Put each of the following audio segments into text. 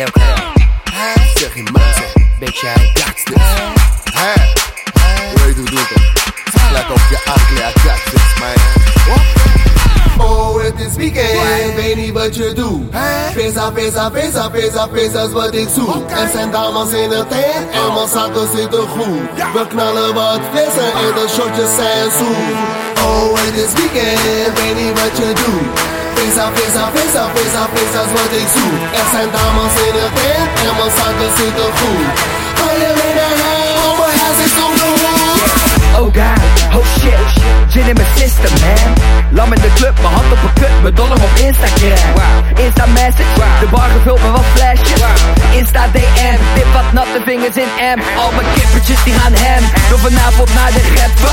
Leuke Zeg je man, beetje hij gangsters Hey, weet hoe doe dat? Let op je aankleed, gangsters, man. Oh, het is weekend, weet niet wat je doet. Pesa, pesa, pesa, pesa, pesa is wat ik zoek. Er zijn dames in de tent en mijn zakken zitten goed. We knallen wat flessen en de shotjes zijn zoet. Oh, het is weekend, weet niet wat je doet. Pesa, pesa, pesa, pesa is wat ik zoek. Er zijn dames in de tent en mijn zakken zitten goed. Gooi je in de hand, oh mijn huis is de hoek. Oh god, oh shit, zit in mijn system man. Lam in de club, mijn hand op een kut, mijn dollar op Instagram. Insta message, de bar gevuld met wat flesjes. Insta DM, dip wat natte vingers in M. Al mijn kippertjes die gaan hem. Door vanavond naar de reppen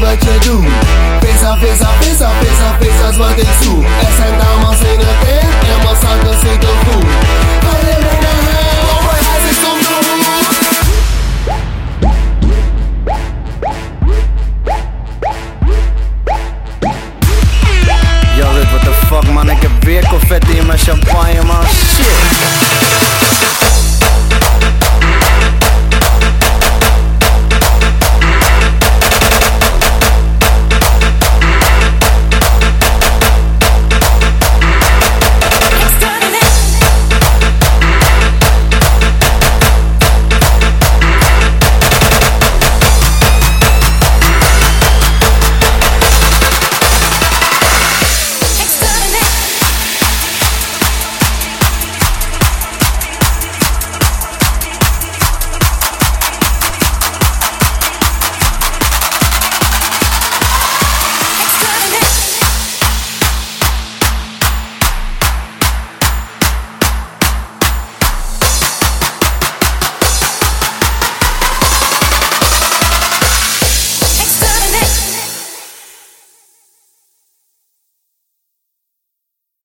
vad jag do. Pesa, pesa, pesa, pesa, pesa vad jag su Essa então man sen jag den, jag man satt Yo, sitt what the Fuck man, ik heb weer confetti in mijn champagne